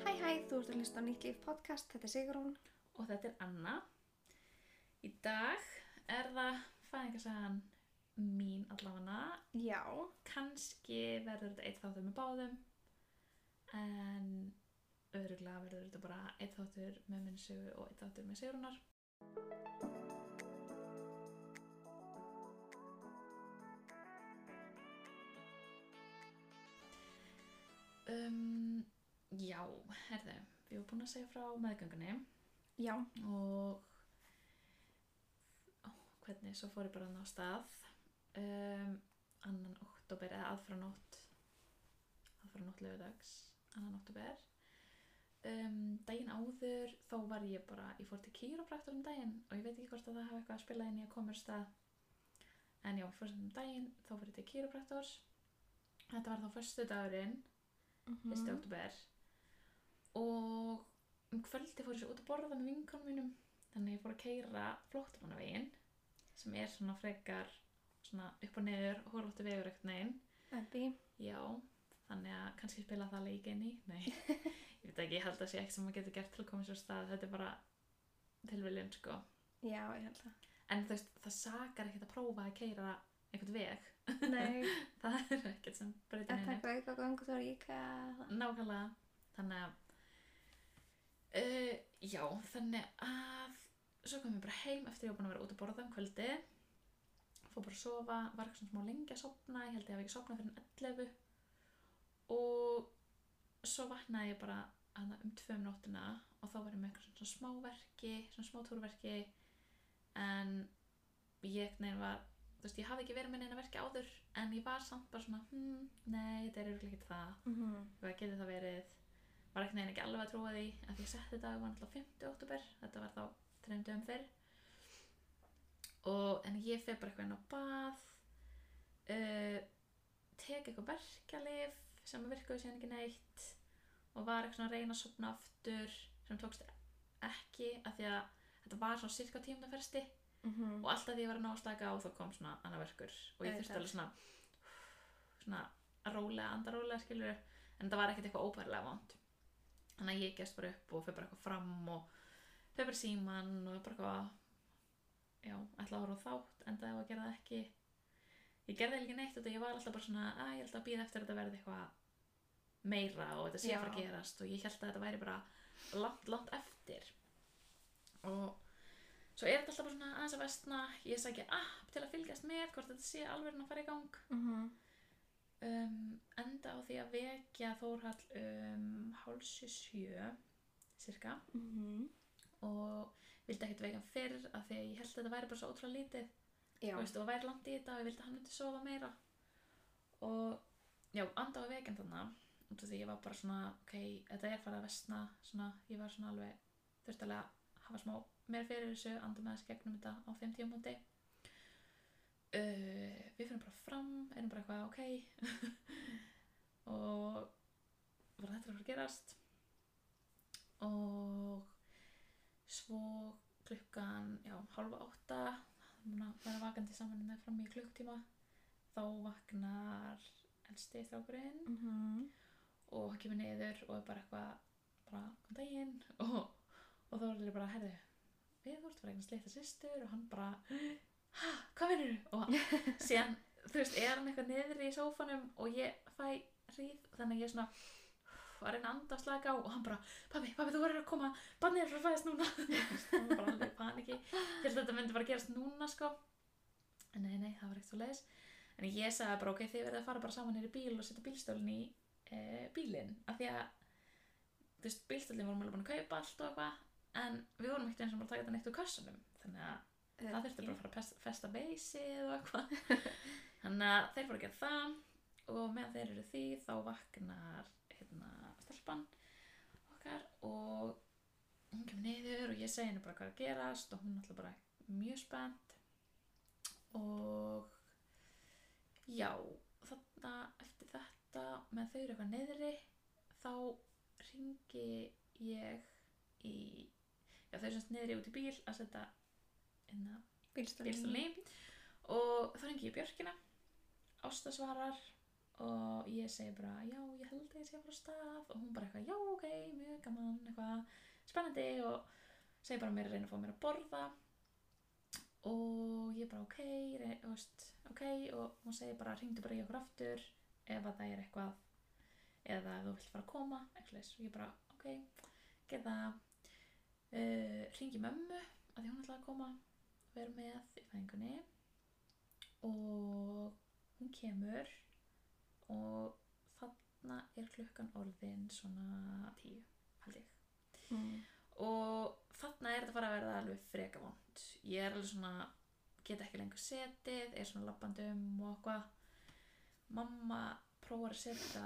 þú ert að hlusta á Nýtt Líf podcast, þetta er Sigrún. og þetta er Anna. Í dag er það fæðingarsagan mín allavega. Já, Kanski verður þetta eitt þáttur með báðum en öðruglega verður þetta bara eitt þáttur með minni sögu og eitt þáttur með Sigrunar. Um, já, herðu, við erum búin að segja frá meðgöngunni. Já, og ó, hvernig, svo fór ég bara hann á stað. Um, annan oktober eða aðfranótt aðfranótt lögudags annan oktober um, daginn áður þá var ég bara, ég fór til kýrópraktur um daginn og ég veit ekki hvort að það hafa eitthvað að spila inn í að koma úr stað. En já, ég fór sem um daginn þá fór ég til kýrópraktors þetta var þá förstu dagurinn mm 1. oktober og um kvöldi fór ég svo út að borða með vinkonum mínum. Þannig ég fór að keira flóttamannavegin sem er svona frekar svona upp og niður hólóttu vegur ekkert neginn Ebbi. já, þannig að kannski spila það leik inn í? Nei, ég veit ekki, ég held að það sé ekki sem maður getur gert til að koma sér stað. Þetta er bara tilviljun sko. Já, ég held það. en þú veist, það sakar ekkert að prófa að keira einhvern veg, Nei, það er ekkert sem breytir að neinu taka auka gangu þá er íka. Nákvæmlega, þannig að uh, já, þannig að svo kom ég bara heim eftir ég var búin að vera út að borða um kvöldi fór bara að sofa, var eitthvað svona smá lengi að sopna ég held ég hafi ekki sopnað fyrir 11 og svo vaknaði ég bara um tvö um nóttina og þá var ég með eitthvað svona smáverki svona smá túrverki. En ég neina var þú veist, ég hafði ekki verið með neina verki áður en ég var samt bara svona hm, nei, þetta er örugglega ekki það. Mm -hmm. hvað getur það verið var ekki neginn ekki alveg að trúa því að því ég setti þetta var náttúrulega 50. oktober þetta var þá þreim dögum fyrr. Og en ég fyrir bara eitthvað inn á bað uh, tek eitthvað berkjalif sem virkaði síðan ekki neitt og var eitthvað að reyna að sopna aftur sem tókst ekki af því að þetta var svona cirka tímdafersti Mm og alltaf því ég var að ná að slaka á þá kom svona annað verkur og ég þurfti alveg svona svona að rólega, andarólega skilur en það var ekkert eitthvað óbærilega vant þannig að ég gæst bara upp og fyrir bara eitthvað fram og fyrir bara síman og bara eitthvað já, ætla að horfa á þátt en það var að gera það ekki. Ég gerði ekki neitt og ég var alltaf bara svona að ég held að býða eftir að þetta verði eitthvað meira og þetta sé að fara að gerast. Og ég held að þetta væri bara langt, langt eftir. Og svo er þetta alltaf bara svona aðeins að vestna ég sækja app til að fylgjast með hvort þetta sé alveg að fara í gang. -hmm. Um, enda á því að vekja Þórhall um hálsi sjö cirka Mm -hmm. og vildi ekkert vekja hann fyrr af því að ég held að þetta væri bara svo ótrúlega lítið. Já, Þú veist, og væri langt í þetta og ég vildi að hann myndi sofa meira. Og já, anda á veginn þannig út af því ég var bara svona ok, þetta er farið að vestna svona, ég var svona alveg þurfti alveg að hafa smá meira fyrir þessu anda með þessi gegnum þetta á þeim tímúti uh, við fyrir bara fram erum bara eitthvað ok. Og var þetta að gerast. Og svo klukkan, já, halva átta vera vakandi saman með fram í klukktíma þá vaknar elsti strákurinn. Mm -hmm. og hann kemur niður og er bara eitthvað bara, kom daginn. Og, og þá er það bara, herðu við ert bara eitthvað sleita systur. Og hann bara hæ, hvað vinnur þú? og síðan, þú veist, er hann eitthvað niður í sófanum og ég fæ hríð þannig að ég er svona að reyna að anda að slaka á og hann bara, pabbi, pabbi, þú verður að koma. Bannir er að fæðast núna. Það var bara alveg í paniki. Ég held að þetta myndi bara gerast núna sko. En nei, nei, það var ekkert svo leiðis en ég sagði bara, ok, þið verður að fara bara saman nýri bíl og setja bílstólinn í e, bílinn. Af því að þú veist, bílstólinn vorum alveg búin að kaupa allt og eitthvað en við vorum ekkert eins og bara að taka þetta neitt úr kassanum. Þannig að það þurfti bara að fara að festa beysið og eitthvað þannig að þeir fóru að gera það og meðan þeir eru því þá vaknar hérna stelpan okkar og hún kemur niður og ég segi henni bara hvað er að gerast og hún er alltaf bara mjög spennt og já þarna eftir þetta með þau eru eitthvað niðri þá ringi ég í já þau eru semst niðri út í bíl að setja að. Bílstólni og þá ringi ég Björkina. Ásta svarar og ég segi bara já ég held að ég sé að fara á stað. Og hún bara eitthvað já ok, mjög gaman eitthvað spennandi og segi bara mér að reyna að fá mér að borða. Og ég bara ok, rey, veist, ok. Og hún segi bara hringdu bara í okkur aftur ef að það er eitthvað eða ef þú vilt fara að koma eitthvað og ég bara ok, gerð það. Uh, hringi mömmu að því hún ætlaði að koma. og vera með í fæðingunni og hún kemur og þarna er klukkan orðin svona tíu held ég Mm. og þarna er þetta bara að verða alveg freka vond ég er alveg svona get ekki lengur setið, er svona lappandum og eitthvað mamma prófar að setja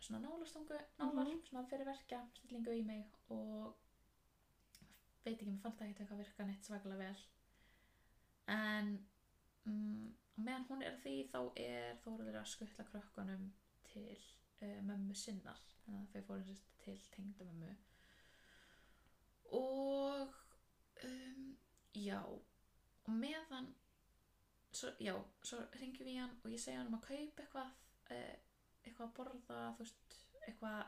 svona nálastungu nálar, Mhm. svona fyrir verkja stillingu í mig og veit ekki, mér fannst það ekki eitthvað virka neitt svakalega vel en mm, meðan hún er því þá er Þórður að skuttla krökkunum til uh, mömmu sinnar þannig að þau fóru sérst til tengdamömmu og um, já og meðan svo, já, svo ringjum við hann og ég segja hann um að kaupa eitthvað uh, eitthvað að borða þú veist, eitthvað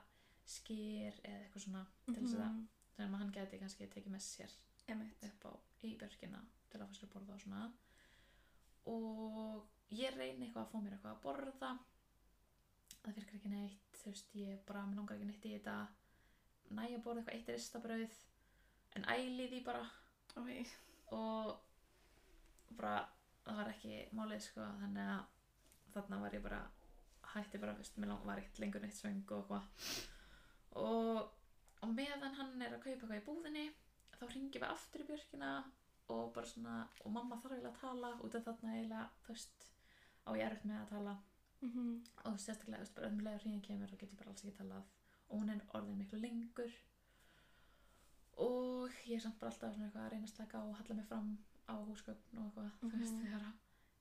skýr eða eitthvað svona til þess að Mhm. sem að hann geti kannski tekið með sér Einmitt. upp á í börkina til að fá sér að borða og svona. Og ég reyni eitthvað að fá mér eitthvað að borða. Það virkar ekki neitt þú veist, ég bara, mér langar ekki neitt í þetta. Næ að borða eitthvað eitt ristabrauð en æli því bara. Ok. og bara, það var ekki málið sko, þannig að þarna var ég bara hætti bara, veist, mér var ekkert lengur neitt svöng og eitthvað. Og, og meðan hann er að kaupa eitthvað í búðinni þá ringjum við aftur í björkina og bara svona, og mamma þarf eiginlega að tala út af þarna eiginlega, þú veist á ég erfitt með að tala. Mhm. og sérstaklega, þú veist, bara öðrum leður hringin kemur þá get ég bara alls ekki talað. Og hún er orðin miklu lengur. Og ég er samt bara alltaf svona eitthvað að reyna að slaka og halla mig fram á húsgögn og eitthvað, þú veist, Mhm. þegar að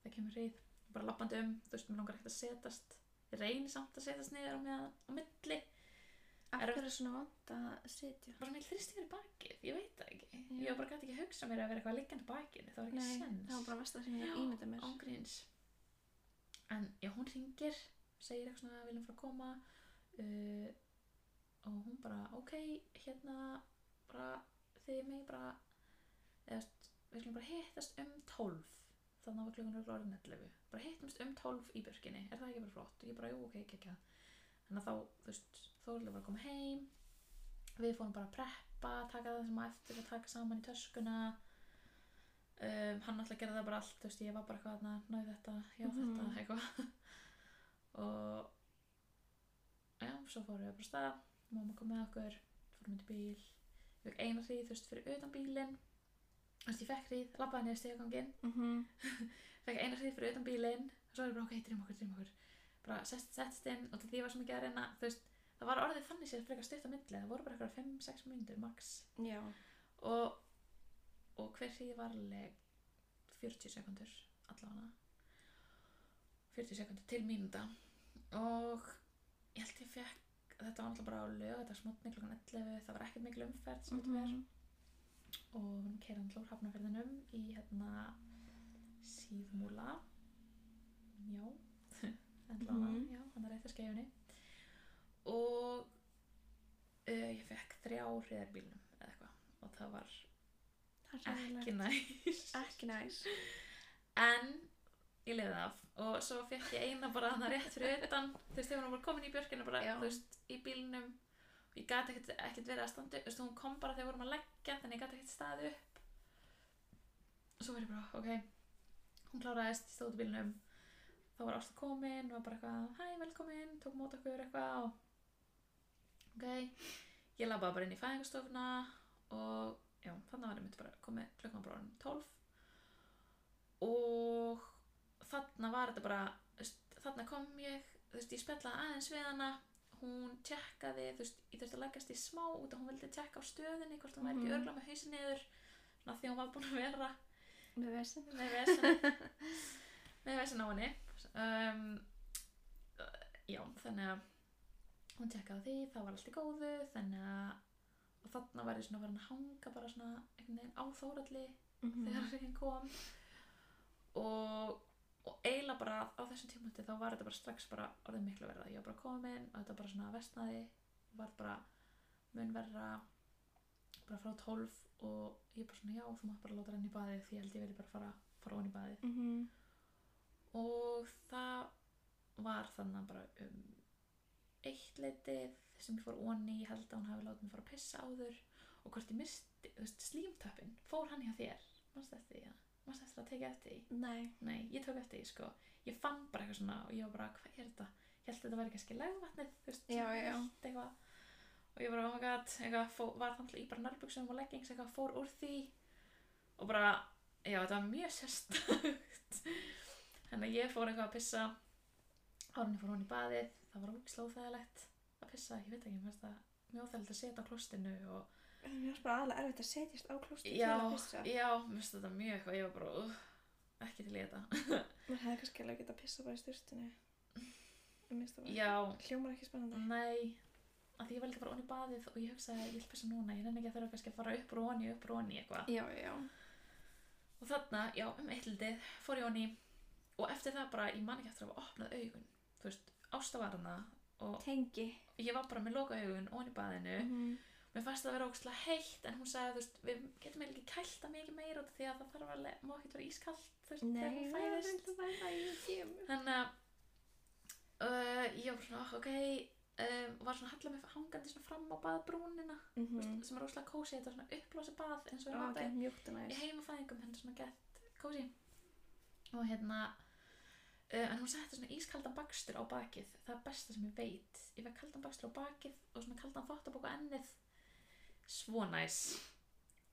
það kemur ríð bara lappandi um, þú veist, mér langar ekkert að setast ég reyni samt að setast niður á, meðan, á milli, Af Er- hverju er svona vant að sitja? bara mér þrýst yfir bakið ég veit það ekki, Já. ég bara gæti ekki að hugsa mér að vera eitthvað liggjandi á bakinu, það var ekki Nei, sens það var bara mest það sem ég ímynda mér. ángríns. En já, hún ringir segir eitthvað svona að viljum fara að koma. Uh, og hún bara ok, hérna bara þið mig bara eða, við skulum bara hittast um 12 þannig var klukkan örugglega orðin 11 bara hittumst um 12 í björkinni. Er það ekki bara flott? Ég bara, jú, ok, ekki, ekki þannig að þá, þú veist, Þórlega var að koma heim. Við fórum bara að preppa taka það sem á eftir að taka saman í töskuna. Um, hann alltaf gerði það bara allt þú veist, ég var bara eitthvað að náðu þetta já Mhm. þetta, eitthvað. Og já, svo fórum við bara af stað. Mamma kom með okkur, fórum út í bíl. Ég fekk eina hríð, þú veist, fyrir utan bílinn. Þú veist, ég fekk hríð, labbaði niður stegagangin Mhm. fekk eina hríð fyrir utan bílinn. Og svo er ég bara, ok, drým okkur, drým okkur. Bara sest, settist inn og til því var svo mikið að reyna þú veist, það var orðið þannig sér frekar á milli það voru bara eitthvað 5-6 mínútur max. Já. og, og hver hríð var alveg 40 sekundur allavega. 40 sekundur til mínúta. Og ég held ég fekk þetta var alltaf bara á lög þetta smotni klokkan 11 það var ekkert mikil umferð sem þetta verð Mhm. og við keirðum hlór hafnaferðinum í hérna síðmúla. Já. Allavega, Mhm. já, hann er eftir skeifunni og uh, ég fekk þrjá hriðar bílnum eða eitthvað. Og það var Það ekki næs. Ekki næs. en ég leiði af. Og svo fekk ég eina bara þannig rétt fyrir utan. Þú veist, þegar hún var komin í björkina bara, Já. þú veist, í bílnum. Og ég gæti ekkert, ekkert verið að standa þú veist, hún kom bara þegar við vorum að leggja þannig ég gæti ekkert staðið upp. Og svo var ég bara, ok. Hún kláraðist, stóð út í bílnum. Þá var Ásta komin, var bara eitthvað hæ, velkomin, tók mót okkur eitthvað og ok ég labbaði bara inn í fæðingastofuna og já, þannig var ég myndi bara komið klukkan bara orðin 12 og þarna var þetta bara þarna kom ég þú veist, ég spellaði aðeins við hana. Hún tjekkaði, þú veist, ég þurfti að leggast í smá út og hún vildi tjekka á stöðinni hvort hún væri ekki Mhm. örgla með hausin niður. Svona því hún var búin að vera Með vesinn. með vesen. Með vesen á henni. Um, já, þannig að hún tjekkaði því, það var allt í góðu þannig að og þarna var ég svona farin að hanga bara svona einhvern veginn á þóralli Mhm. þegar hringin kom og, og eiginlega bara á þessum tímúti þá var þetta bara strax bara orðið miklu verða ég var bara komin og þetta bara svona vestnaði var bara mun verra bara frá 12 og ég bara svona já þú mátt bara láta renna í baðið því ég held ég vilja bara fara, fara onni í baðið Mhm. og það var þannig bara um eitt leitið sem ég fór onni ég held að hún hafi látið mig fara að pissa áður og hvort ég misti, þú veist, slímtöppin fór hann hjá þér, mannst eftir því ja? mannst eftir að tekja eftir því Nei. Nei, ég tók eftir því sko Ég fann bara eitthvað svona og ég var bara, hvað er þetta? Ég held að þetta væri kannski legvatnið, þú veist Já, já. eitthvað Og ég bara, oh my god, eitthvað fó, var þannig í bara nærbuxum og leggings eitthvað fór úr því Og bara, já, þetta var mjög sérstakt Þannig að ég fór eitthvað að pissa Árunni fór hún í baðið Það var ógislega óþægilegt að pissa, ég veit ekki, mér finnst það mjög óþægilegt að setja á klostinu og Það er mjög bara aðlega erfitt að setjast á klósti til að pissa. já, mér finnst þetta mjög eitthvað, ég var bara, uh, ekki til í þetta Mér hefði kannski alveg getað að pissa bara í styrstinu. Ég minnst það. Já, Hljómar ekki spennandi. Nei, að því ég var líka bara onni baðið og ég hugsaði ég vil pissa núna, ég nenni ekki að þurfa kannski að fara upp og onni, upp og onni eitthvað. Já, já. Og þarna, já, um eitt lítið fór ég onni og eftir það bara, ég man ekki eftir að hafa opnað augun. Þú veist, Ásta var hana og Tengi. ég var bara með loka augun onni í baðinu. Mhm. Mér fannst það að vera ógustlega heitt en hún sagði, þú veist, við getum eiginlega ekki kælta mikið meira því að það þarf að, má ekki vera ískalt, þú veist, þegar hún fæðist. er. Þannig að uh, ég var svona, ok, um, var svona að halla mig hangandi svona fram á baðbrúnina mm. Mhm. sem er óslega kósi, þetta er svona uppblási bað eins og er mjúkt og í heimafæðingum, henni svona gett kósi og hérna en hún setti svona ískaldan bakstur á bakið það er besta sem ég veit. Ég fekk kaldan bakstur á bakið og svona kaldan þvottabók á ennið. Svo næs.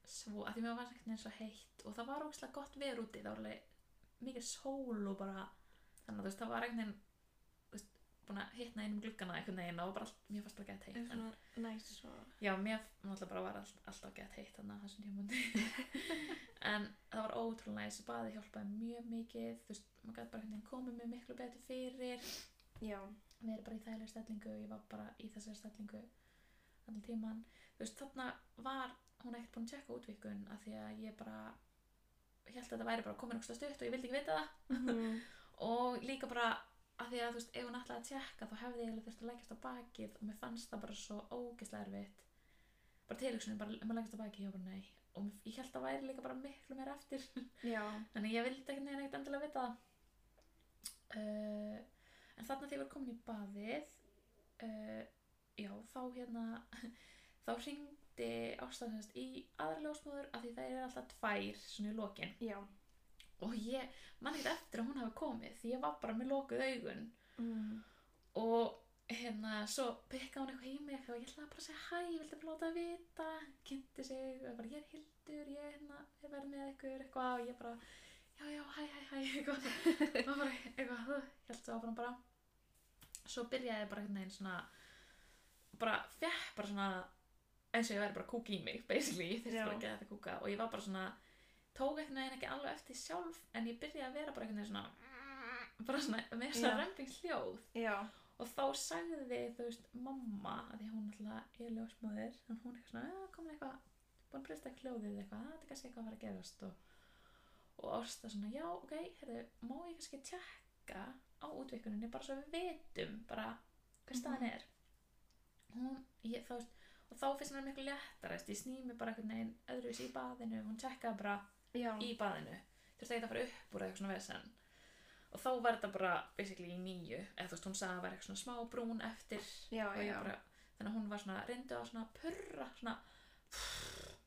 Svo, að því mér var ekkert eins og heitt og það var ógslag gott veður úti. Það var alveg mikið sól og bara þannig að þú veist, það var þú veist, búin að hitna einum gluggana einhvern veginn og bara allt, mér fannst bara gett heitt en, svona næs og... já, mér náttúrulega bara var all, alltaf gett heitt þannig að þessum tímundi en það var ótrúlega næs baði hjálpaði mjög mikið þú veist, maður gæti bara veginn komið mér miklu betur fyrir Já. við erum bara í þægilega stellingu ég var bara í þessari stellingu allan tíman þú veist, þarna var hún ekkert búin að tjekka útvikun af því að ég bara held að þetta væri bara komin okkur stutt og ég vildi ekki vita það Mhm. og líka bara af því að þú veist, ef hún ætlaði að tjekka þá hefði ég eiginlega þurft að leggjast á bakið og mér fannst það bara svo ógeðslega erfitt. Bara tilhugsunin, bara um að leggjast á bakið ég var bara nei. Og mér- ég held að það væri líka bara miklu meira eftir. Þannig ég vildi ekki neina ekkert endilega vita uh, en þarna þegar ég var komin í baðið uh, já, þá hérna þá hringdi ástæðast í aðra ljósmóður af því það er alltaf tvær svona í lokin. Já. Og ég man ekkert eftir að hún hafi komið því ég var bara með lokuð augun. Mm. og hérna svo pikkaði hún eitthvað í mig og ég ætlaði bara að segja hæ, ég vildi bara láta það vita kynnti sig bara ég er Hildur ég er hérna, ég verð með ykkur eitthvað og ég bara, já já, hæ hæ hæ eitthvað, bara eitthvað ég held svo áfram bara. Svo byrjaði ég bara veginn svona bara fekk bara svona eins og ég væri bara kúk í mig basically, ég þurfti bara að geta þetta kúka. Og ég var bara svona tók einhvern veginn ekki alveg eftir sjálf en ég byrjaði að vera bara einhvern veginn svona bara svona með svona Já. rempingsljóð Já. og þá sagði þú veist mamma að því hún alltaf er ljósmóðir en hún eitthvað svona, "Já, komin eitthvað búin að breysta hljóðið eitthvað, "Ah, þetta er kannski eitthvað að fara að gerast og, og Ásta svona, já, ok, heyrðu, má ég kannski tjekka á útvikkuninni bara svo við vitum bara hvað staðan Mhm. er hún, ég, þá og þá finnst hennar miklu léttara, ég sný mig bara einhvern veginn öðruvísi í baðinu, hún tjekkaði bara Já. í baðinu. Þurfti ekki að fara upp úr eitthvað svona vesen. Og þá var þetta bara basically í nýju. Eða þú veist hún sagði að það var eitthvað svona smá brún eftir Já, og ég bara, þannig að hún var svona reyndu að svona purra svona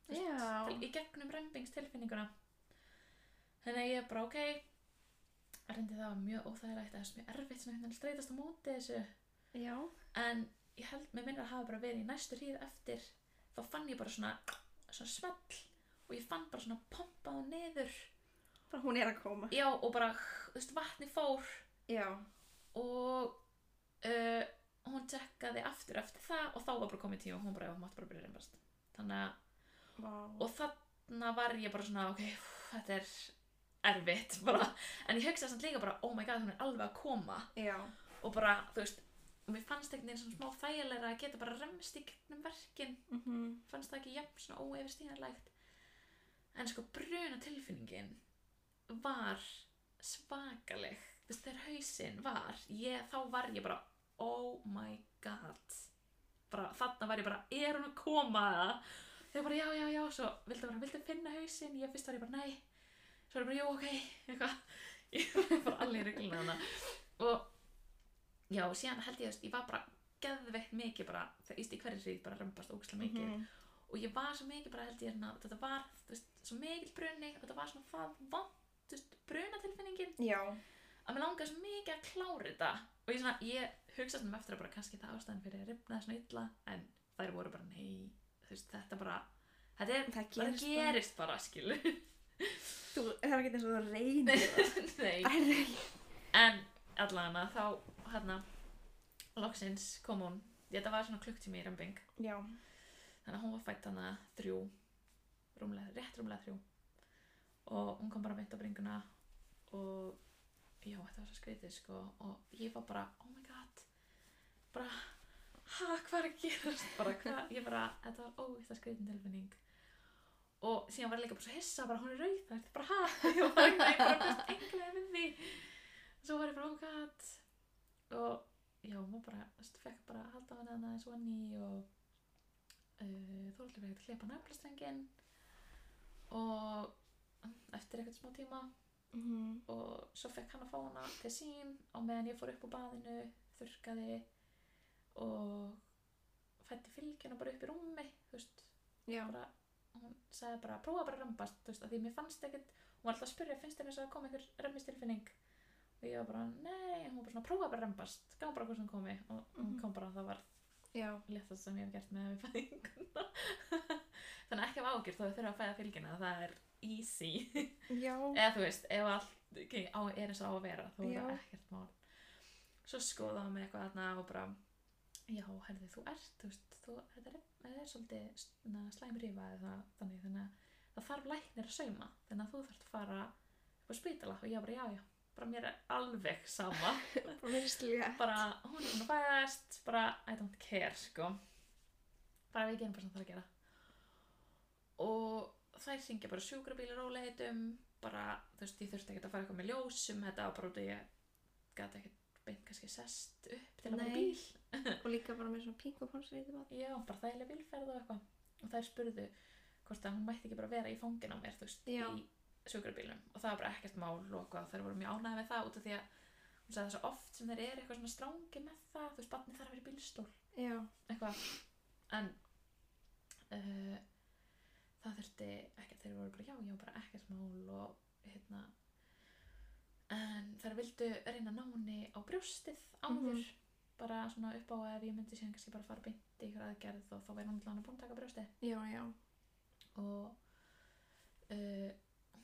til, í gegnum rembingstilfinninguna. Þannig að ég bara ok. Reyndi það var mjög óþægilegt mjög erfitt svona einhvern veginn að streytast á móti þessu. Já. en ég held, mér minnir að hafa bara verið í næstu hríð eftir þá fann ég bara svona svona svell og ég fann bara svona pompað og niður Bara hún er að koma. já og bara, þú veist, vatni fór Já. og uh, hún tekkaði aftur eftir það og þá var bara komið tíma og hún bara, já, hún mátti bara byrja reynbast þannig að, Vá. og þarna var ég bara svona, ok, pff, þetta er erfitt bara, en ég hugsaði samt líka bara, oh my god, hún er alveg að koma Já. og bara, þú veist mér fannst einhvern veginn svona smá þægilega að geta bara remst í gegnum verkin Mhm. fannst það ekki jafn svona óeyfistíðanlegt en sko bruna tilfinningin var svakaleg. Þú veist, þegar hausinn var ég, þá var ég bara oh my god. Bara, þarna var ég bara, er hún að koma? Eða þegar bara, já, já, já, svo vildu bara, vildu finna hausinn, ég fyrst var ég bara, nei. Svo var ég bara, jú, ok, eitthvað. Ég var bara allir í regluna hana og já, síðan held ég, veist, ég var bara geðveitt mikið bara, þegar íst í hverju síð bara römbast ógæslega mikið. Mhm. Og ég var svo mikið bara held ég hérna, þetta var, þú veist, svo mikil bruni og þetta var svona það vant, þú brunatilfinningin. Já, að mér langaði svo mikið að klára þetta. Og ég, svona, ég hugsa svona eftir að bara kannski það ástæðan fyrir að rifna svona illa en þær voru bara nei þú veist, þetta bara þetta er, það bara gerist, gerist bara, skilu Þú, það er ekki eins og það reynir það. en allavega þá hérna loksins kom hún. Þetta var svona klukktími í rembing Já, þannig að hún var fætt hana þrjú rúmlega, rétt rúmlega þrjú. Og hún kom bara mitt á bringuna og já, þetta var svo skrítið sko. Og ég var bara, oh my god bara, ha, hvað er að gerast? Bara, hvað, ég bara, þetta var óvitt að skrítin tilfinning. Og síðan var ég líka bara svo hissa, bara hún er rauð það er bara, ha, ég var bara, ég bara englega við því. Svo var ég bara, oh my god. Og já, hún var bara, þú veist, fekk bara halda á henni hana eins og henni og uh, Þóraldur verið að klepa nefnistrengin og eftir eitthvað smá tíma mhm, og svo fekk hann að fá hana til sín og meðan ég fór upp á baðinu þurrkaði og fætti fylgjuna bara upp í rúmi þú veist, bara hún sagði bara, prófa bara að römbast þú veist, að því mér fannst ekkert hún var alltaf að spyrja, finnst þér og að koma einhver römmistilfinning og ég var bara, nei hún var bara svona, prófa bara að römbast, gá bara hvað sem komi og hún Mhm. kom bara, það var já, léttast sem ég hef gert með við fæðinguna. Þannig að ekki af ágjur þó þau þurfa að fæða fylgina það er easy. Eða þú veist, ef allt okay, á, er eins og á að vera þá er það ekkert mál. Svo skoða hann með eitthvað þarna og bara já, herði, þú ert þú veist, þú, þetta er, þetta er svolítið svona slæm rífa eða þannig þannig að það þarf læknir að sauma þannig að þú þarft að fara upp á spítala. Og ég bara, já, já, bara mér er alveg sama. Bara er hún er búin að fæðast bara, I don't care, sko. Bara við gerum bara sem það að gera. Og þær syngja bara sjúkrabílar óleitum bara, þú veist, ég þurfti ekki að fara eitthvað með ljósum þetta var bara út að ég gæti ekkert beint kannski sest upp til að Nei. bíl. Og líka bara með svona og ponsrið já, bara þægileg bílferð og eitthvað. Og þær spurðu hvort að hún mætti ekki bara vera í fangin á mér, þú veist, Já. í sjúkrabílum og það var bara ekkert mál og þær voru mjög ánægði með það út af því að hún sagði það svo oft sem þeir eru eitthvað svona strángi með það, þú veist, barnið þarf að vera í bílstól. Já, eitthvað. En uh, það þurfti ekkert. Þeir voru bara já, já, bara ekkert mál og hérna. En þær vildu reyna að ná henni á brjóstið áður. Mhm. bara svona upp á ef ég myndi síðan kannski bara fara beint í ykkur aðgerð og þá væri allan að búin að taka brjóstið. Já, já. Og uh,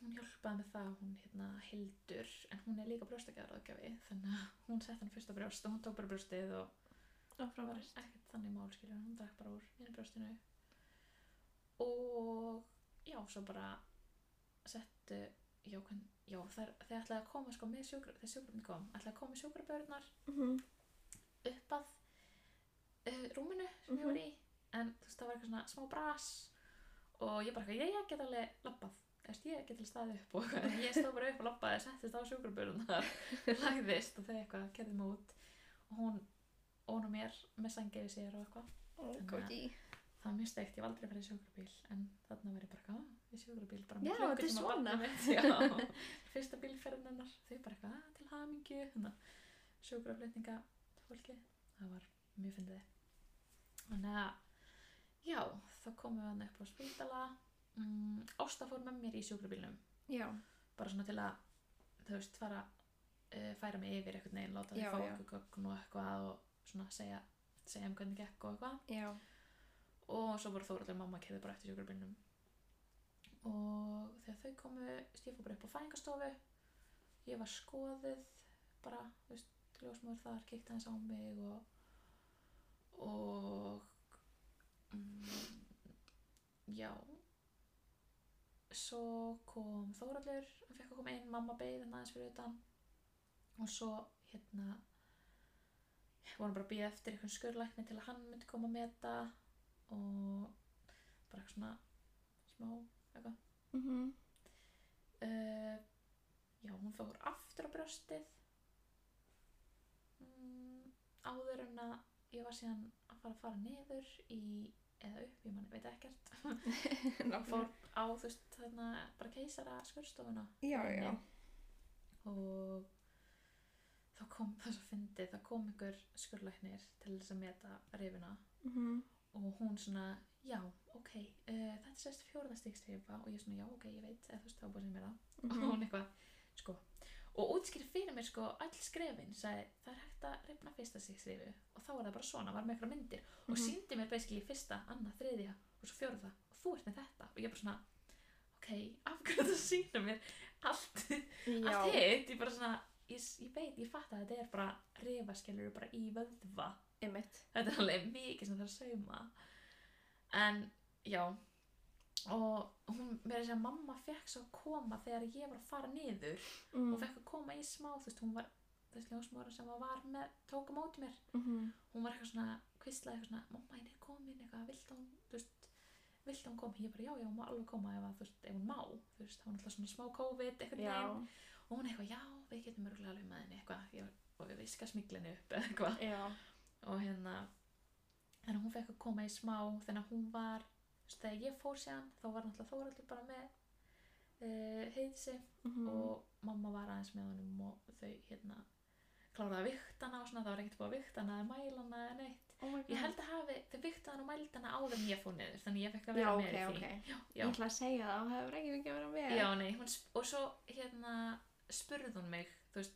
hún hjálpaði með það hún hérna Hildur en hún er líka brjóstakjæðaraðgjafi þannig að hún sett hann fyrst á brjóst og hún tók bara brjóstið og og ekkert þannig mál skilur hún drakk bara úr mínu brjóstinu. Og já, svo bara settu já, hvern, já þeir, þeir ætlaði að koma sko með sjúkra þegar sjúkrabjörn kom, ætlaði að koma með sjúkrabjörnar Mhm, upp að uh, rúminu sem ég var í en þú veist það var eitthvað svona smá bras og ég bara ég, ég get alveg lappað Eftir, ég get alveg staðið upp og ég stóð bara upp og lappaði, settist á sjúkrabjörnar lagðist og þeir eitthvað kerði mig út. Og hún ón og mér með sangi yfir sér og eitthvað að- kóki það var mjög steikt, ég var aldrei farið í sjúkrabíl en þarna var ég bara "Ah, í sjúkrabíl bara með er klukkutíma svona. barnið mitt, fyrsta bílferðin hennar. Þau bara eitthvað, "Ah, til hamingju. Hérna, sjúkraflutninga fólki, það var mjög fyndið. Þannig að já, þá komum við hann upp á spítala mm, Ásta fór með mér í sjúkrabílnum. Já, bara svona til að þú veist, fara uh, færa mig yfir einhvern veginn, láta Já, þau fá já. okkur gögn og eitthvað og svona segja segja um hvernig gekk og eitthvað. Já, og svo voru Þóraldur mamma kerði bara eftir sjúkrabílnum. Og þegar þau komu ég fór bara upp á fæðingastofu ég var skoðuð bara, þú veist, ljósmóður þar kíkti aðeins á mig og og mm, já svo kom Þóraldur hann fekk að koma inn, mamma beið hann aðeins fyrir utan. Og svo hérna vorum bara að býða eftir einhvern skurlækni til að hann myndi koma að meta og bara eitthvað svona smá eitthvað. Mhm, uh, já, hún fór aftur á brjóstið. Áður en að ég var síðan að fara að fara niður í, eða upp, ég man, veit ekkert. Fór á, þú veist, þarna bara keisara skurstofuna Já, já. og þá kom þess að fyndi það kom einhver skurlæknir til þess að meta rifuna. Mhm. og hún svona, já, ok uh, þetta er sérst fjórðastigsrifa og ég svona, já, ok, ég veit, eða þú veist, þá búið sem mér það. Og Mhm. hún eitthvað, sko. Og útskýri fyrir mér, sko, öll skrefin sagði, það er hægt að rifna fyrsta stigsrifu og þá er það bara svona, var með eitthvað myndir og Mhm. síndi mér basically fyrsta, annað, þriðja og svo fjórða og þú ert með þetta og ég bara svona, ok, af hverju það sína mér allt allt hitt, ég bara svona ég, ég veit, ég fatt að þetta er bara rifaskellur bara í vöðva Einmitt. þetta er alveg mikið sem það er að sauma en já og hún, mér er að segja mamma fekk svo að koma þegar ég var að fara niður Mm. hún fekk að koma í smá, þú veist, hún var þessi ljósmóra sem var með, tók á móti mér Mhm. hún var eitthvað svona, kvislaði eitthvað svona mamma henni er komin, eitthvað, vilt hún þú veist, vilt hún koma, ég bara já, já, hún má alveg koma ef, þú veist, ef hún má, þú veist, það var náttúrulega svona smá COVID, eitthvað Já. og hún eitthvað, já, við getum örgulega alveg með henni eitthvað, ég, og við viska smiklinu upp eitthvað, Já. og hérna þannig að hún fekk að koma í smá þannig að hún var, þú veist, þegar ég fór sér þá var náttúrulega Þóraldur bara með uh, heiðsi Mhm. og mamma var aðeins með honum og þau hérna kláraði að vikta hana og svona, það var ekkert búið að vikta hana eða mæla hana eða neitt. Oh ég held að hafi, þau vikta hana og mældi hana áður en ég fór niður, þannig ég fekk að Já, vera ok, með í því. ok. já, Ég ætla að segja það, það hefur ekki mikið að vera með. Já, nei, hún, og svo hérna spurði hún mig, þú veist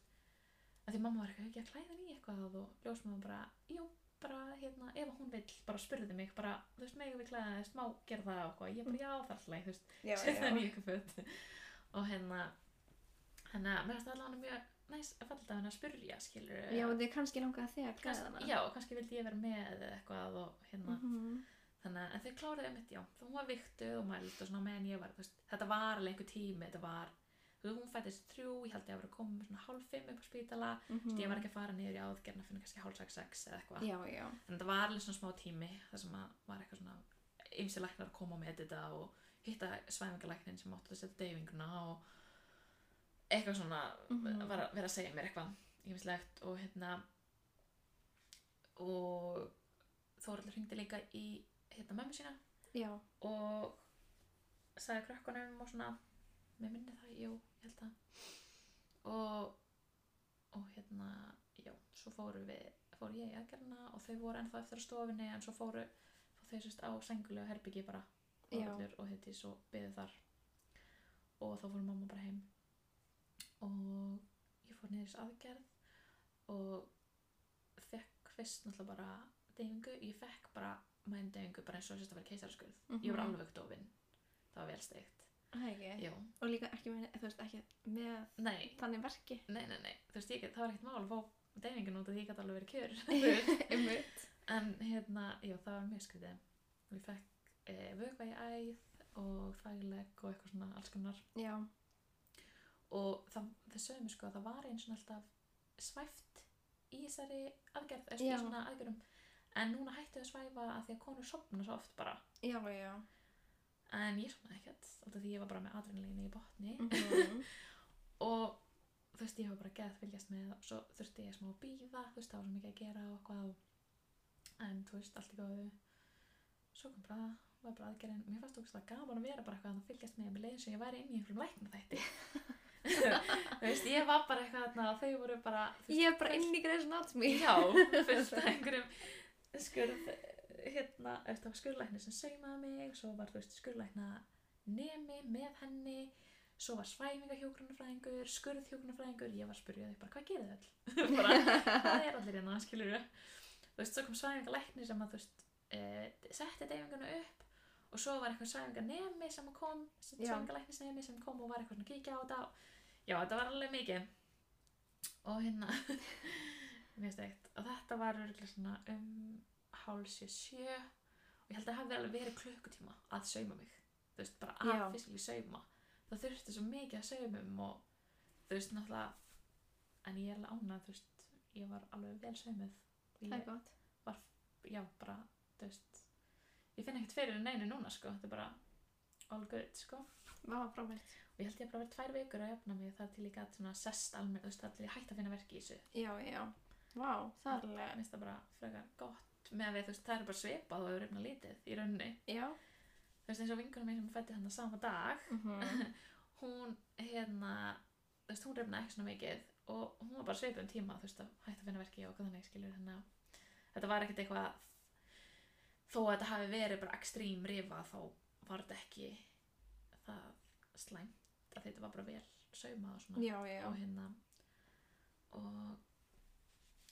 að því mamma var ekki að klæða henni í eitthvað? Og ljósmaður bara, jú, bara hérna, ef hún vill, bara spurði mig bara, þú veist, megum við klæða þess, má gera það og ég bara, já, er alltaf, þú veist, Já, setja henni í já. eitthvað föt. Og hérna hérna, mér finnst það alveg mjög næs að falla henni að spurja, skilur Já, þið kannski langaði þig að klæða hana. já, kannski vildi ég vera með eitthvað og hérna, Mhm. þannig að en þau kláruðu mitt, já, þú var viktuð og mæld og svona meðan ég var, veist, þetta var alveg einhver tími, þetta var, þú veist, hún fættist þrjú, ég held ég að vera að með svona hálf fimm upp á spítala, Mhm. ég var ekki að fara niður í áðgerna fyrir kannski hálf sex sex eða eitthvað, Já, já. en þetta var alveg svona smá tími þar sem að var eitthvað svona ymsi læknar að koma með þetta og hitta svæfingalæknin sem átti að setja deyfinguna og eitthvað svona Mhm. var að vera að segja mér eitthvað ymslegt og hérna og Þóraldur hringdi líka í hérna mömmu sína Já. og sagði krökkunum og svona mér minni það, jú, ég held að og og hérna, já, svo fóru við fóru ég í aðgerna og þau voru ennþá eftir stofinni en svo fóru þau sérst á sengulegu herbyggi bara. Þórhallur og heiti svo byggðu þar og þá fóru mamma bara heim og ég fór niður þessu aðgerð og fekk fyrst náttúrulega bara deyfingu, ég fekk bara mæn deyfingu bara eins og sérst að vera keisaraskurð. Ég var Mhm. alveg dofin, það var vel steikt. Það ekki. já, Og líka ekki með, veist, ekki með nei, þannig verki. nei, nei, nei. Þú veist, ég, get- það var ekkert mál að fá deyfingun út af því ég gæti alveg verið kjör. En hérna, já, það var mjög skrítið. Og ég fekk e, vökva í æð og þægileg og eitthvað svona alls konar. Já. Og það, það sögum mér sko að það var eins og alltaf svæft í þessari aðgerð, eða svona aðgerðum. En núna hættu að svæfa að því að konur sopna svo oft bara. Já, já. en ég sopnaði ekkert út af því ég var bara með adrenalínu í botni. Mhm. og þú veist ég var bara geð fylgjast með og svo þurfti ég smá að býða þú veist það var svo mikið að gera og eitthvað. En þú veist allt í góðu. Svo kom bara var bara aðgerðin, mér fannst þú gaman að vera bara eitthvað að fylgjast með mér leiðin sem ég væri inn í einhverjum lækna þætti veist ég var bara eitthvað þarna og þau voru bara þú veist, Ég er bara inn í Grey's Anatomy. já, fullt af einhverjum skurð hérna, eftir var skurðlækni sem saumaði mig svo var þú veist skurðlækna nemi með henni svo var svæmingahjógrunafræðingur skurðhjógrunafræðingur, ég var að spyrja þau bara hvað gerir þau öll bara, hvað er allir hérna, skilur þú veist, svo kom svæmingalækni sem að þú veist e, setti deyfinguna upp og svo var eitthvað svæminganemi sem kom Já. svæmingalæknisnemi sem kom og var eitthvað að kíkja á þetta já, þetta var alveg mikið. Og hérna mjög steikt. Og þetta var um hálsjö sjö og ég held að það hefði alveg verið klukkutíma að sauma mig. Þú veist, bara Já. að fysiski sauma. Það þurfti svo mikið að saumum og þú veist, náttúrulega en ég er alveg ánað, þú veist ég var alveg vel saumuð Það er gott. já, bara, þú veist ég finn ekkert fyrir neinu núna, sko. Þetta er bara all good, sko. Vá, frábært. Og ég held ég bara verið tvær vikur að jafna mig þar til ég gæti svona sest almenn, þú veist, þar til ég hætti að finna verki í þessu Já, já. Vá, það er Mér alveg, finnst það bara frekar gott með að við, þú veist, það er bara svipað og hefur reyna lítið í rauninni. já. Þú veist, eins og vinkunum mín sem fætti hann sama dag, Mm hún, hérna, þú veist, hún reyna ekki svona mikið og hún var bara svipið um tíma, þú veist, að hætti að finna verki og þannig, skilur, hérna, þetta var ekkert eitthvað, þó að þetta hafi verið bara ekstrím rifa, þá var þetta ekki það slæmt, að þetta var bara vel saumað og svona Já, já. og hérna. Og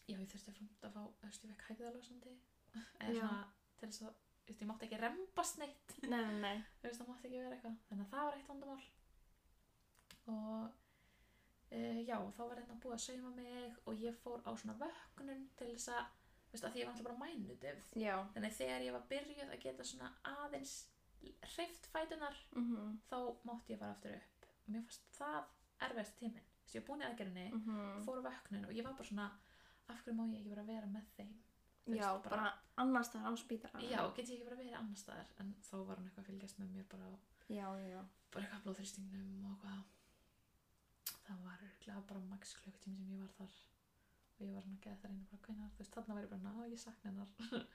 já, ég þurfti að fá þú veist, ég fekk hægðalósandi eða svona til þess að þú veist, ég mátti ekki rembast neitt. Nei, nei, nei. þú veist, það mátti ekki vera eitthvað. Þannig að það var eitt vandamál. Og e, já, þá var hérna búið að sauma mig og ég fór á svona vöknun til þess að, þú veist, að því ég var alltaf bara mænudöfð Já. þannig þegar ég var byrjuð að geta svona aðeins hreift fætunar Mm þá mátti ég fara aftur upp mér fannst það erfiðast tíminn þess að ég var búin í aðgerðinni -hmm. fór á vöknun og ég var bara svona af hverju má ég ekki bara vera með þeim Þú Já, veist, bara annars það á spítara. já, get ég ekki bara verið annar staðar en þá var hann eitthvað að fylgjast með mér bara á Já, já. bara eitthvað blóðþrýstingnum og eitthvað það var örgulega bara max klukkutími sem ég var þar og ég var hann að geða það reyna bara hvenar þú veist, þarna var ég bara, ná, ég sakna hennar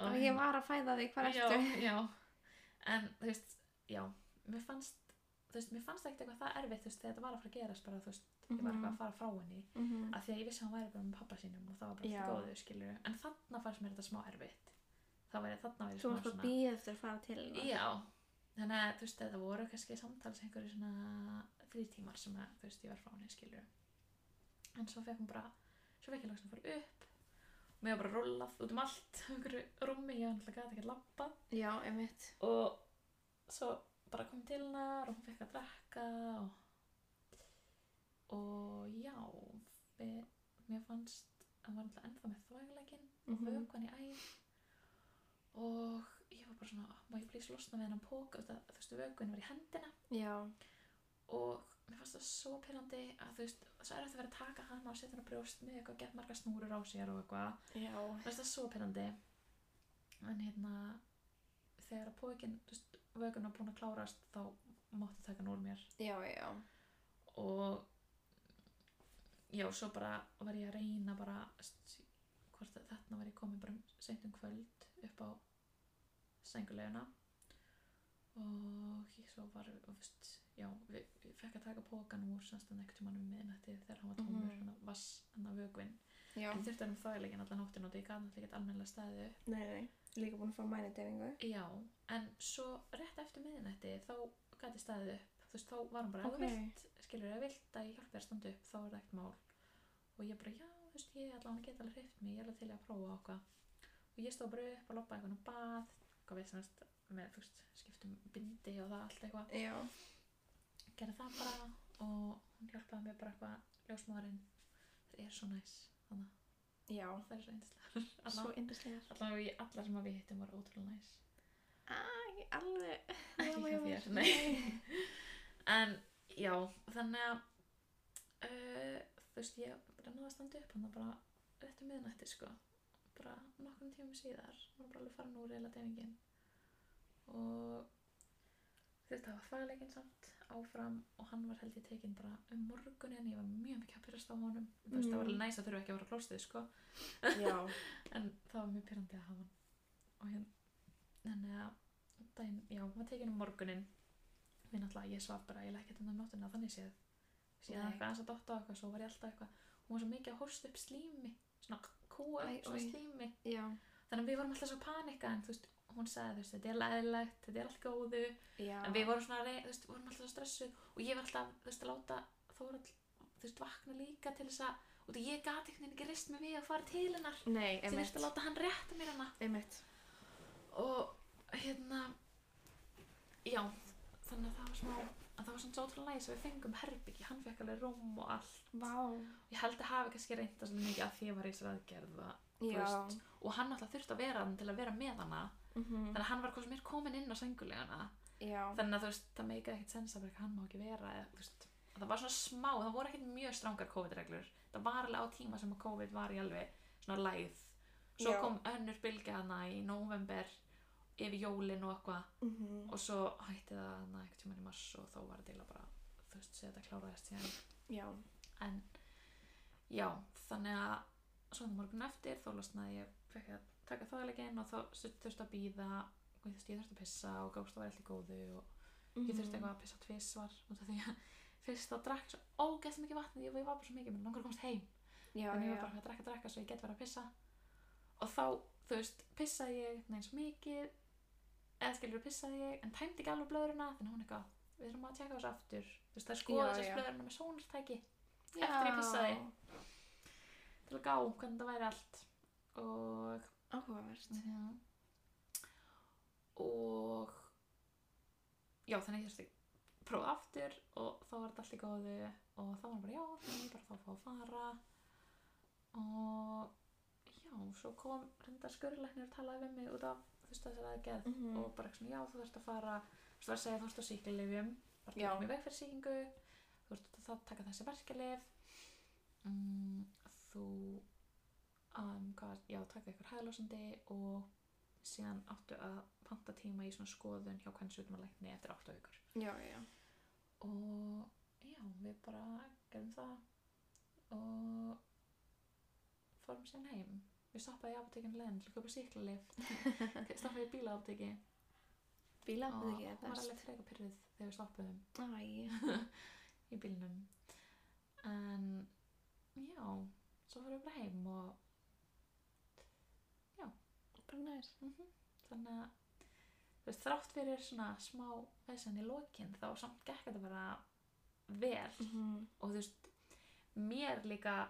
Og ég var að fæða þig, hvað já, ertu? já, en þú veist, já mér fannst, þú veist, mér fannst ekkert eitthvað það erfitt, þú veist, þegar þetta var að fara að gerast bara, þú veist, ég var eitthvað að fara frá henni Mm -hmm. af því að ég vissi að hann væri bara með pappa sínum og það var bara fyrir góðu, skilur en þarna fannst mér þetta smá erfitt. Það væri, þarna væri Þú smá varst bara býð eftir að fara til hennar. já, þannig að þú veist, það voru kannski samtals einhverju svona frítímar sem að, þú veist, ég var frá henni, skilur en svo fekk hún bara svo fekk ég að mér var bara rullað út um allt á einhverju rúmi, ég var náttúrulega gæti ekki að labba Já, einmitt. og svo bara kom til hennar og hún fekk að drekka og, og já við, mér fannst hann var alltaf ennþá með þvæguleikin og Mhm. vökvan í æð og ég var bara svona má ég plís losna við hennan póka þú veist, vökvin var í hendina Já. og mér fannst það svo pyrrandi að þú veist, svo er þetta að vera að taka hana og setja hana á brjóst með eitthvað, gett marga snúrur á sér og eitthvað. Mér finnst það svo pyrrandi en hérna þegar að pókin, þú veist, vögun var búin að klárast þá mátti taka hann úr mér Já, já. og já, svo bara var ég að reyna bara hvort þarna var ég komin bara seint um kvöld upp á senguleguna og ég svo var og, veist, já, við, við fekk að taka pókan úr semst einhvern tímann um miðnætti þegar hann var tómur, mm -hmm. vass, hann að vögvin Já. en þurfti að um þvægilegin allan nóttin og það ég gæti náttúrulega ekki almennilega staðið Nei, nei. Líka búin að fá mænidefingu. Já, en svo rétt eftir miðnætti þá gæti staðið upp þú veist, þá var hann bara, Ok. ef þú vilt skilur, þú vilt að ég hjálpi þér að standa upp þá er það ekkert mál og ég bara, já, þú veist, ég ætla hann að geta alveg hreift mig ég er alveg til að prófa okkar og ég stóð bara upp og loppa eitthvað á bað eitthvað við semst með, þú veist, skiptum bindi og það allt eitthvað Já. gerði það bara og hún hjálpaði mér bara eitthvað ljósmaðurinn það er svo næs þannig Já. að það er svo einstaklega Svo yndislegar. allavega allar sem við hittum voru ótrúlega næs Æ, alveg. ekki hjá þér, nei en já, þannig að uh, þú veist, ég bara náða að standa upp hann bara rétt um miðnætti sko bara nokkrum tímum síðar var bara alveg farin úr reyla deyfingin og þetta var fagleikin samt áfram og hann var held ég tekinn bara um morgunin, ég var mjög mikið að pyrast á honum. Veist, það var Mm. alveg næst að þurfa ekki að vera klóstið sko. En það var mjög pyrrandi að hafa hann. Og hérna þannig að daginn, já, hún var tekin um morgunin minn alltaf, ég svaf bara, ég lækki þetta um nóttina þannig séð. Síðan eitthvað aðeins að dotta eitthvað, svo var ég alltaf eitthvað. Hún var svo mikið að hósta upp slími svona kúa upp slími. Já. þannig að við vorum alltaf svo panika en þú veist, hún sagði, þú veist, þetta er leðilegt þetta er allt góðu, Já. en við vorum svona þú veist, vorum alltaf stressuð og ég var alltaf, þú veist, að láta Þórald, þú veist, vakna líka til þess að og þú, ég gati einhvern veginn ekki rist mig við að fara til hennar. Nei, því þú veist að láta hann rétta mér hana. Einmitt. og hérna já, þannig að það var smá að það var svona svo ótrúlega næs að við fengum herbyggi hann fekk alveg rúm og allt. Vá. ég held að hafi kannski reynda svolítið mikið að því ég var í þessari aðgerð og, þú veist, og hann alltaf þurfti að vera hann til að vera með hana Mhm. þannig að hann var er komin inn á sengulegana Já. þannig að þú veist, það meikaði ekkert sens að hann má ekki vera eða, veist, að það var svona smá, það voru ekkert mjög strangar COVID-reglur það var alveg á tíma sem að COVID var í alveg svona læð svo Já. kom önnur bylgja hana í november yfir jólin og eitthvað Mhm. og svo hætti það hana eitthvað tíma í mars og þá var þetta eiginlega bara þú veist, þetta kláraðist síðan Já. en já, þannig að svo þannig morgun eftir þá losnaði ég fekk að taka þáðlegin og þá þurfti að býða og ég þurfti, að pissa og gást að vera alltaf góðu og Mhm. ég þurfti eitthvað að pissa tvisvar út af því að fyrst þá drakk svo ógeðslega mikið vatn ég, ég var bara svo mikið, mér langar að komast heim. Já, en ég var bara að drakka, drakka svo ég get verið að pissa. Og þá, þú veist, pissaði ég neins mikið eða skilur pissaði ég en tæmdi ekki alveg blöðurina þannig hún eitthvað, við þurfum að tjekka þessu aftur. Þú veist, það er skoða þessu já. blöðurina með sónartæki eftir ég pissaði. Til að gá hvernig það væri allt. Og Áhugavert. Mhm. og já þannig ég þurfti að prófa aftur og þá var þetta allt í góðu og þá var hann bara já þannig ég bara þá að fá að fara og já svo kom reyndar skurðlæknir og talaði við mig út af þú veist þessari aðgerð Mhm. og bara eitthvað svona já þú þurft að fara þú veist að segja þú veist á síkilifjum bara Já. tökum í veg fyrir sýkingu þú veist að það taka þessi verkelif mm, þú um, hvað, já, taka ykkur hæðlósandi og síðan áttu að panta tíma í svona skoðun hjá hvernig sjúkdómalækni eftir 8 vikur. Já, já. og já, við bara gerðum það og fórum síðan heim. Við stoppaði í apotekinu leiðin til að köpa síklarlif stoppaði í bílaapoteki og Bílafnið hún var alveg freka pyrruð þegar við stoppaðum í bílnum. En já, svo fórum við bara heim og bara næs. Mhm. þannig að þú veist, þrátt fyrir svona smá vesen í lokin þá samt gekk þetta bara vel Mhm. og þú veist, mér líka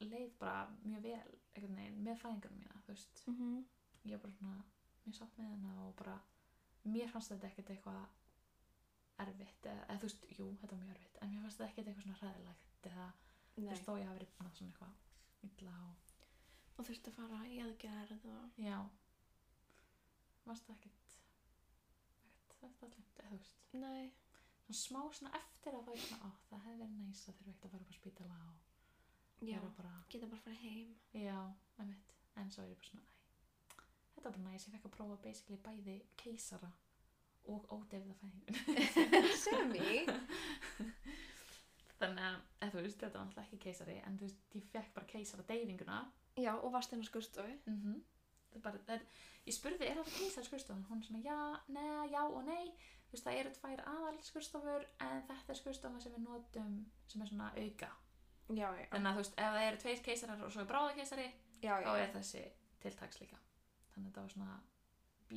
leið bara mjög vel veginn með fæðingunum mína þú veist, Mhm. ég var bara svona mjög sátt með hennar og bara mér fannst þetta ekkert eitthvað erfitt eða, eða þú veist, jú, þetta var mjög erfitt en mér fannst þetta ekkert eitthvað svona hræðilegt eða þú Nei. veist, þó ég hafi verið svona eitthvað illa og Og þurfti að fara í aðgerð og... Já Varst það ekkert ekkert þetta allir eða þú veist Nei. svona smá svona eftir að það er svona á það hefði verið næs að þurfa ekkert að fara upp á spítala og Já, bara geta bara að fara heim. já, einmitt en svo er ég bara svona æ, þetta var bara næs, ég fekk að prófa basically bæði keisara og ódefða fæðingun Semi? þannig að, þú veist, þetta var náttúrulega ekki keisari en þú veist, ég fekk bara keisara deyfinguna Já, og varst hennar skurstofi. mm -hmm. bara, það, ég spurði, er þetta keisar skurstofan? Hún er svona, já, neða, já og nei þú veist, það eru tvær aðal skurstofur en þetta er skurstofa sem við notum sem er svona auka Já, já. þannig að þú veist, ef það eru tveir keisarar og svo er bráðakeisari, Já, þá já. er þessi tiltaks líka þannig að þetta var svona B,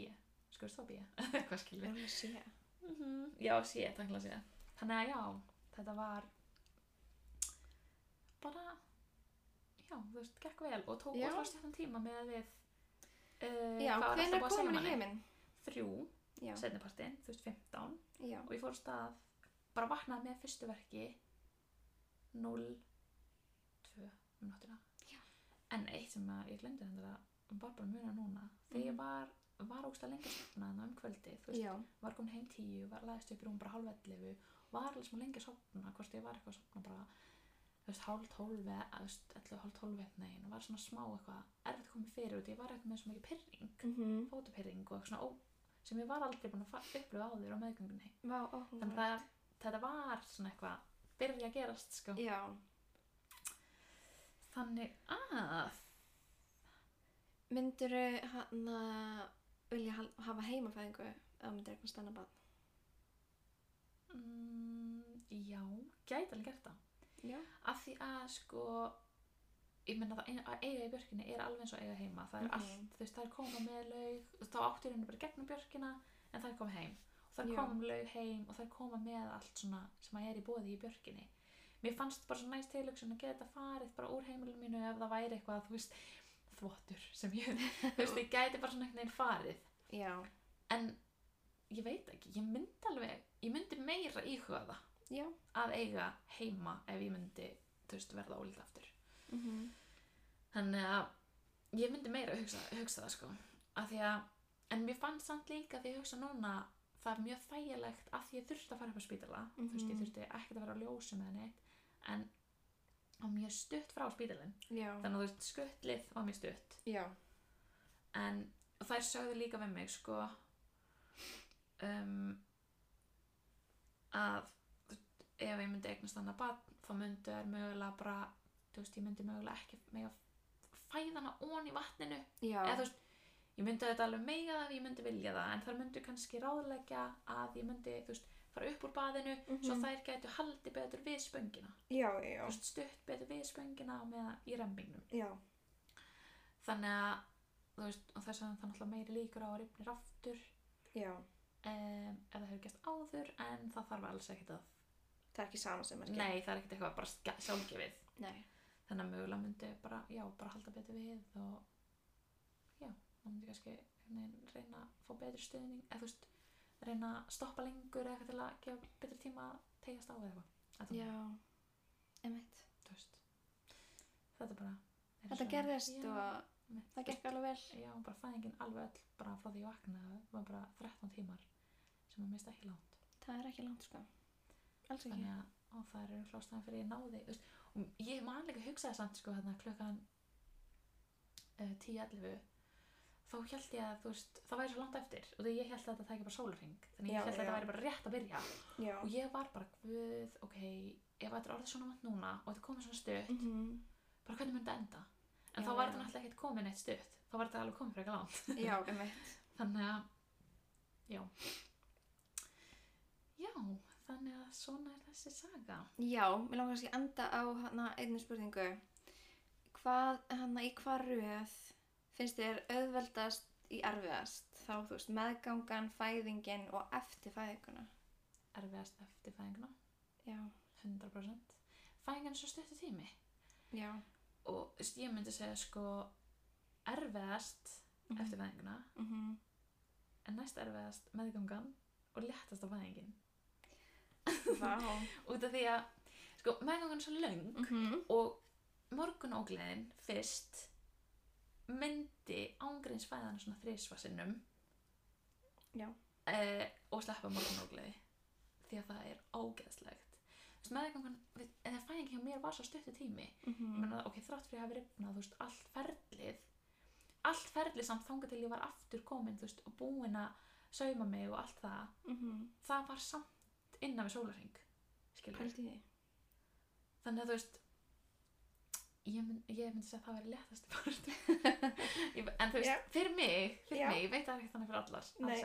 skurstofa B hvað Við skilur erum að sé. já, sé, takk að sé þannig að já, þetta var bara já, þú veist, gekk vel og tók ótrúlega stjórnum tíma með að við uh, Já, segja komin í heiminn? þrjú, setnipartin, þú veist 15 já. og ég fór stað bara vaknaði með fyrstu verki 0 2 um Já. en eitt sem ég glemdi þetta var bara muna núna þegar ég Mhm. var, var ógstlega lengi að sofna þannig um kvöldi, veist, var komin heim tíu var laðist upp í rúm bara 11 var alveg smá lengi að sofna, hvort ég var eitthvað að sofna bara, veist, hálf 12 eða, þú veist, 11, hálf 12 eitthvað neginn og var svona smá eitthvað erfitt koma fyrir út ég var eitthvað með svo mikið pyrring mhm. fótupyrring og svona ó, sem ég var aldrei búin að fa- upplifa áður á meðgöngunni Vá, þannig áhugavert. að þetta var svona eitthvað byrja að gerast sko Já, þannig að mynduru hann að vilja hafa heimafæðingu eða myndir eitthvað stanna bann? mm, já, gæti alveg gert það Já. af því að sko ég menna að eiga í björkinni er alveg eins og eiga heima það er Mhm. allt, þú veist, það er koma með laug þá áttu í rauninni bara gegnum björkina en það er koma heim og það er koma laug heim og það er koma með allt svona sem að er í bóði í björkinni mér fannst bara svo næst tilöksun að geta farið bara úr heimilinu mínu ef það væri eitthvað þú veist, þvottur sem ég þú veist, ég gæti bara svona veginn farið Já. en ég veit ekki, ég myndi alveg ég myndi meira íhuga það Já. að eiga heima ef ég myndi veist, verða ólíkt aftur Mm þannig að ég myndi meira hugsa, hugsa það sko því að, en mér fannst samt líka því ég hugsa núna það er mjög þægilegt því ég þurfti að fara upp á spítala þú veist, ég Mhm. þurfti ekkert að vera á ljósum eða neitt en á mjög stutt frá spítalinn þannig að þú veist, skuttlið var mjög stutt Já. en þær sögðu líka við mig sko um, að ef ég myndi eignast annað barn þá myndu þær mögulega bara þú veist, ég myndi mögulega ekki mega fæðana ón í vatninu. Eða þú veist, ég myndi þetta alveg mega það ef ég myndi vilja það, en þar myndi kannski ráðleggja að ég myndi, þú veist, fara upp úr baðinu svo Mhm. þær gætu haldið betur við spöngina. Já, já, veist, stutt betur við spöngina með í rembingnum. Já. þannig að, veist, og þess að það er náttúrulega meiri líkur á að rifnir aftur um, ef það hefur gæst áður en það þarf alls ekkert að Það er ekki sama sem er nei, það er ekkert eitthvað bara sjálfgefið Nei. þannig að mögulega myndi bara, já, bara halda betur við og já, það myndi kannski reyna að fá betri stuðning eða þú veist, reyna að stoppa lengur eða eitthvað til að gefa betri tíma að tegjast á eða eitthvað Já. Veist þetta bara Þetta gerðist já, og einmitt, það gekk alveg vel. já, bara fæðingin alveg öll bara frá því ég vaknaði var bara 13 tímar sem að mista ekki langt Það er ekki langt, sko. Alls ekki. þannig að það er klostæðan fyrir ég náði veist, og ég man líka hugsaði samt sko hérna klukkan uh, 10.11 þá held ég að þú veist það væri svo langt eftir og því ég held að þetta tæki bara sólarring þannig Já, ég held að já. þetta væri bara rétt að byrja Já. og ég var bara guð, ok ef þetta er orðið svona vant núna og þetta komið svona stutt Mhm. bara hvernig myndi þetta enda en Já, þá var já. þetta náttúrulega ekkert komin eitt stutt þá var þetta alveg komið frekar langt Já, emitt. þannig að já já, þannig að svona er þessi saga Já, mér langar kannski að enda á hana einni spurningu. Hvað, hana í hvað röð finnst þér auðveldast í erfiðast? Þá, þú veist, meðgangan, fæðingin og eftir fæðinguna. erfiðast eftir fæðinguna Já. 100% fæðingan er svo stuttu tími Já. og ég myndi segja sko erfiðast Mhm. eftir fæðinguna Mhm. en næst erfiðast meðgangan og léttast á fæðingin Vá. út af því að sko meðgangan er svo löng Mhm. og morgunógleðin fyrst myndi ángreins fæðan svona þrísvarsinnum eh, og sleppa morgunógleði því að það er ógeðslegt Þú veist, meðgangan, eða fæðing hjá mér var svo stuttu tími ég Mhm. meina, ok, þrátt fyrir að hafa rifnað, þú veist, allt ferlið allt ferlið samt þangað til ég var aftur komin, þú veist, og búin að sauma mig og allt það Mhm. það var samt innan við því. þannig að þú veist ég, mynd, ég myndi segja að það part Ég- en þú veist, Já. fyrir mig fyrir Já. mig, ég veit að það er ekki þannig fyrir allar Nei,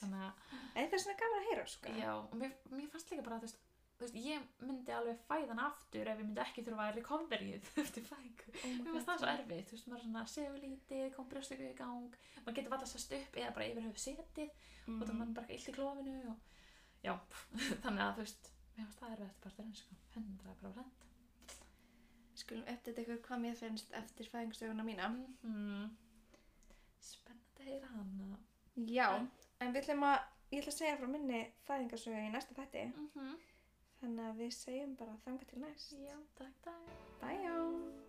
þannig að, það er svona gaman að heyra, sko. já, og mér, mér fannst líka bara þú veist, þú veist, ég myndi alveg fæðan aftur ef ég myndi ekki þurfa að recoverið eftir fæðingu Oh Mér finnst það svo erfitt, þú veist, maður er svona sefur lítið, kom brjóstöku í gang, maður getur valla sest upp eða bara yfir höfu setið og það Mhm. mann bara illt í klófinu og já, þannig að þú veist, mér finnst það erfitt parturinn, sko, 100%. Skulum uppdæta ykkur hvað mér finnst eftir fæðingstöguna mína. Mm. Spennandi að heyra hana. Já, en við ætlum að, ég ætla að segja frá minni fæðingarsögu í næsta þætti. Mm -hmm. Þannig að við segjum bara þanga til næst. Já, takk, takk. Bye, já.